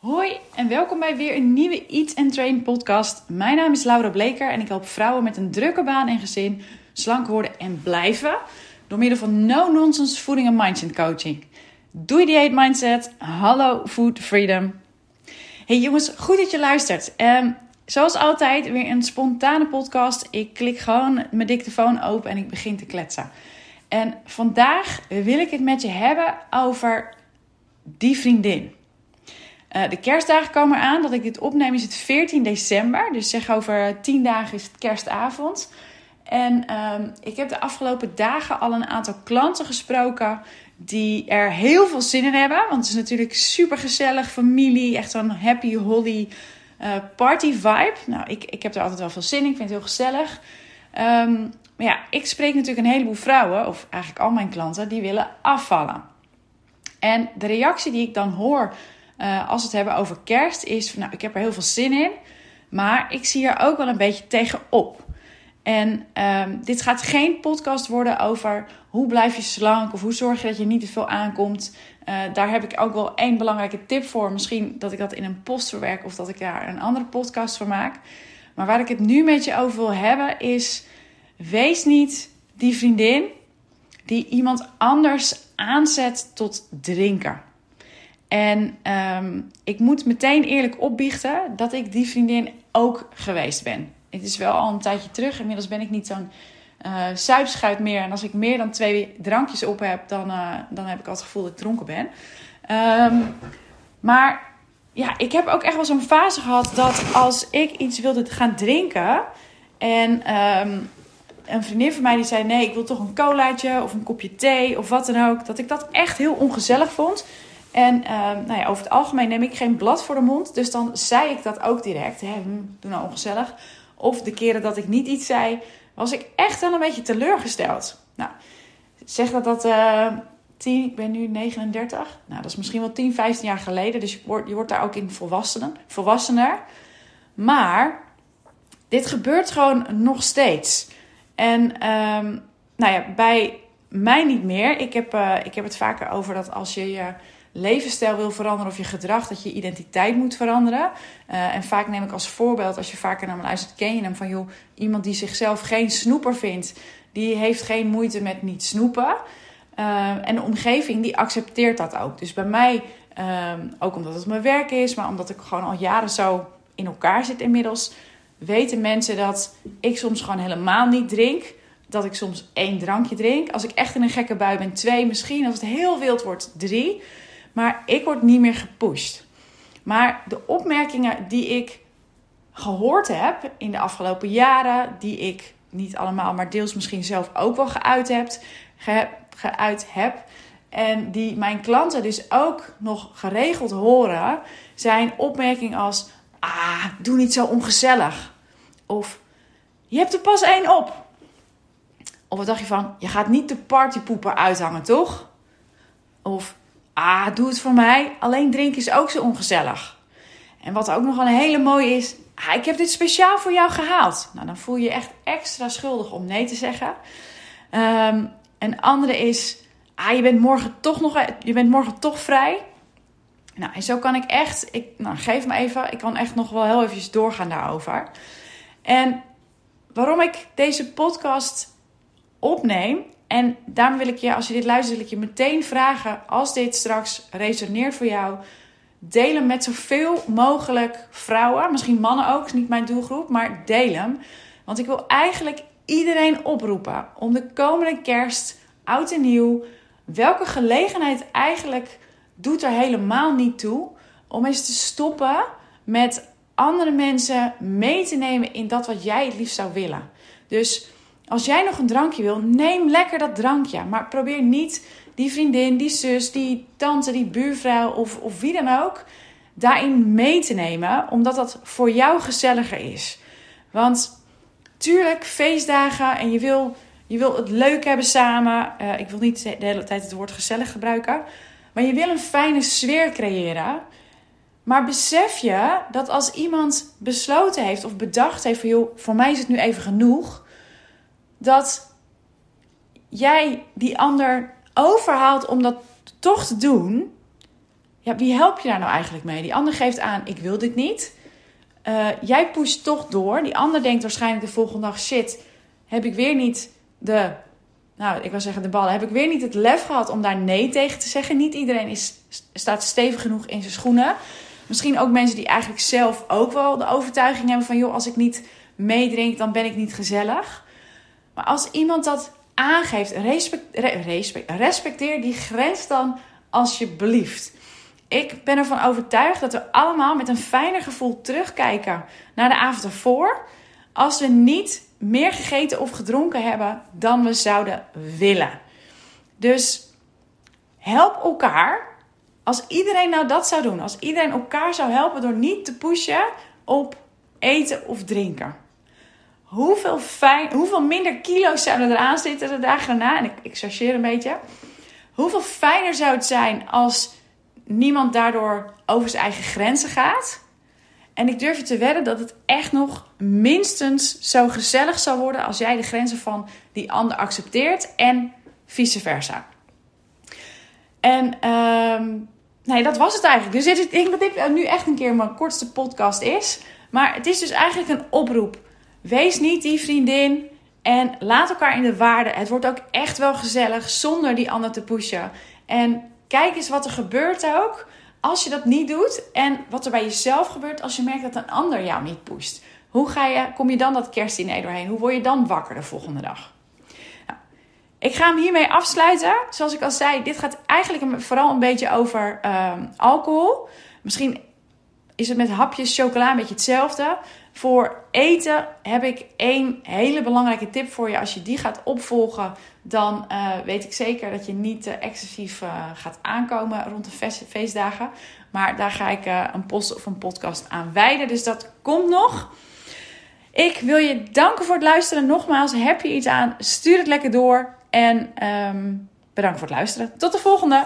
Hoi en welkom bij weer een nieuwe Eat and Train podcast. Mijn naam is Laura Bleker en ik help vrouwen met een drukke baan en gezin slank worden en blijven door middel van no-nonsense voeding en mindset coaching. Doei dieet mindset, hallo food freedom. Hey jongens, goed dat je luistert. Um, zoals altijd weer een spontane podcast. Ik klik gewoon mijn dictafoon open en ik begin te kletsen. En vandaag wil ik het met je hebben over die vriendin. Uh, de kerstdagen komen eraan. Dat ik dit opneem is het 14 december. Dus zeg over 10 dagen is het kerstavond. En um, ik heb de afgelopen dagen al een aantal klanten gesproken die er heel veel zin in hebben. Want het is natuurlijk super gezellig, familie, echt zo'n happy holly uh, party vibe. Nou, ik, ik heb er altijd wel veel zin in. Ik vind het heel gezellig. Um, maar ja, ik spreek natuurlijk een heleboel vrouwen, of eigenlijk al mijn klanten, die willen afvallen. En de reactie die ik dan hoor uh, als we het hebben over kerst is: van, Nou, ik heb er heel veel zin in, maar ik zie er ook wel een beetje tegenop. En um, dit gaat geen podcast worden over hoe blijf je slank of hoe zorg je dat je niet te veel aankomt. Uh, daar heb ik ook wel één belangrijke tip voor. Misschien dat ik dat in een post verwerk of dat ik daar een andere podcast voor maak. Maar waar ik het nu met je over wil hebben is: wees niet die vriendin die iemand anders aanzet tot drinken. En um, ik moet meteen eerlijk opbiechten dat ik die vriendin ook geweest ben. Het is wel al een tijdje terug. Inmiddels ben ik niet zo'n uh, meer. En als ik meer dan twee drankjes op heb, dan, uh, dan heb ik al het gevoel dat ik dronken ben. Um, maar ja, ik heb ook echt wel zo'n fase gehad dat als ik iets wilde gaan drinken. En um, een vriendin van mij die zei: Nee, ik wil toch een colaatje of een kopje thee of wat dan ook. Dat ik dat echt heel ongezellig vond. En uh, nou ja, over het algemeen neem ik geen blad voor de mond. Dus dan zei ik dat ook direct. Hè, hm, doe nou ongezellig. Of de keren dat ik niet iets zei, was ik echt wel een beetje teleurgesteld. Nou, zeg dat dat uh, 10, ik ben nu 39. Nou, dat is misschien wel 10, 15 jaar geleden. Dus je wordt, je wordt daar ook in volwassenen, volwassener. Maar dit gebeurt gewoon nog steeds. En um, nou ja, bij mij niet meer. Ik heb, uh, ik heb het vaker over dat als je je levensstijl wil veranderen of je gedrag, dat je identiteit moet veranderen. Uh, en vaak neem ik als voorbeeld, als je vaker naar me luistert, ken je hem van joh, iemand die zichzelf geen snoeper vindt, die heeft geen moeite met niet snoepen. Uh, en de omgeving die accepteert dat ook. Dus bij mij, uh, ook omdat het mijn werk is, maar omdat ik gewoon al jaren zo in elkaar zit inmiddels, weten mensen dat ik soms gewoon helemaal niet drink. Dat ik soms één drankje drink. Als ik echt in een gekke bui ben, twee misschien. Als het heel wild wordt, drie. Maar ik word niet meer gepusht. Maar de opmerkingen die ik gehoord heb in de afgelopen jaren, die ik niet allemaal, maar deels misschien zelf ook wel geuit heb, ge, geuit heb en die mijn klanten dus ook nog geregeld horen, zijn opmerkingen als: Ah, doe niet zo ongezellig. Of je hebt er pas één op. Of wat dacht je van: Je gaat niet de partypoeper uithangen, toch? Of Ah, doe het voor mij. Alleen drinken is ook zo ongezellig. En wat ook nog een hele mooie is. Ah, ik heb dit speciaal voor jou gehaald. Nou, dan voel je je echt extra schuldig om nee te zeggen. Um, een andere is. Ah, je bent morgen toch nog. Je bent morgen toch vrij. Nou, en zo kan ik echt. Ik, nou, geef me even. Ik kan echt nog wel heel even doorgaan daarover. En waarom ik deze podcast opneem en daarom wil ik je, als je dit luistert, wil ik je meteen vragen, als dit straks resoneert voor jou, deel hem met zoveel mogelijk vrouwen, misschien mannen ook, is niet mijn doelgroep, maar deel hem. Want ik wil eigenlijk iedereen oproepen om de komende kerst, oud en nieuw, welke gelegenheid eigenlijk doet er helemaal niet toe, om eens te stoppen met andere mensen mee te nemen in dat wat jij het liefst zou willen. Dus als jij nog een drankje wil, neem lekker dat drankje. Maar probeer niet die vriendin, die zus, die tante, die buurvrouw of, of wie dan ook daarin mee te nemen, omdat dat voor jou gezelliger is. Want tuurlijk, feestdagen en je wil, je wil het leuk hebben samen. Uh, ik wil niet de hele tijd het woord gezellig gebruiken. Maar je wil een fijne sfeer creëren. Maar besef je dat als iemand besloten heeft of bedacht heeft van joh, voor mij is het nu even genoeg dat jij die ander overhaalt om dat toch te doen, ja, wie help je daar nou eigenlijk mee? Die ander geeft aan, ik wil dit niet. Uh, jij pusht toch door. Die ander denkt waarschijnlijk de volgende dag, shit, heb ik weer niet de, nou, ik wil zeggen de ballen, heb ik weer niet het lef gehad om daar nee tegen te zeggen. Niet iedereen is, staat stevig genoeg in zijn schoenen. Misschien ook mensen die eigenlijk zelf ook wel de overtuiging hebben van, joh, als ik niet meedrink, dan ben ik niet gezellig. Maar als iemand dat aangeeft, respect, respecteer die grens dan alsjeblieft. Ik ben ervan overtuigd dat we allemaal met een fijner gevoel terugkijken naar de avond ervoor. Als we niet meer gegeten of gedronken hebben dan we zouden willen. Dus help elkaar. Als iedereen nou dat zou doen, als iedereen elkaar zou helpen door niet te pushen op eten of drinken. Hoeveel, fijn, hoeveel minder kilo's zouden eraan zitten de dagen daarna? En ik, ik chargeer een beetje. Hoeveel fijner zou het zijn als niemand daardoor over zijn eigen grenzen gaat? En ik durf je te wedden dat het echt nog minstens zo gezellig zal worden als jij de grenzen van die ander accepteert en vice versa. En ehm, nee, dat was het eigenlijk. Dus ik denk dat dit nu echt een keer mijn kortste podcast is. Maar het is dus eigenlijk een oproep. Wees niet die vriendin en laat elkaar in de waarde. Het wordt ook echt wel gezellig zonder die ander te pushen. En kijk eens wat er gebeurt ook als je dat niet doet en wat er bij jezelf gebeurt als je merkt dat een ander jou niet pusht. Hoe ga je, kom je dan dat kerstdiner doorheen? Hoe word je dan wakker de volgende dag? Nou, ik ga hem hiermee afsluiten. Zoals ik al zei, dit gaat eigenlijk vooral een beetje over ehm, alcohol. Misschien is het met hapjes chocola een beetje hetzelfde. Voor eten heb ik één hele belangrijke tip voor je. Als je die gaat opvolgen, dan uh, weet ik zeker dat je niet uh, excessief uh, gaat aankomen rond de feestdagen. Maar daar ga ik een post of een podcast aan wijden. Dus dat komt nog. Ik wil je danken voor het luisteren. Nogmaals, heb je iets aan? Stuur het lekker door. En um, bedankt voor het luisteren. Tot de volgende.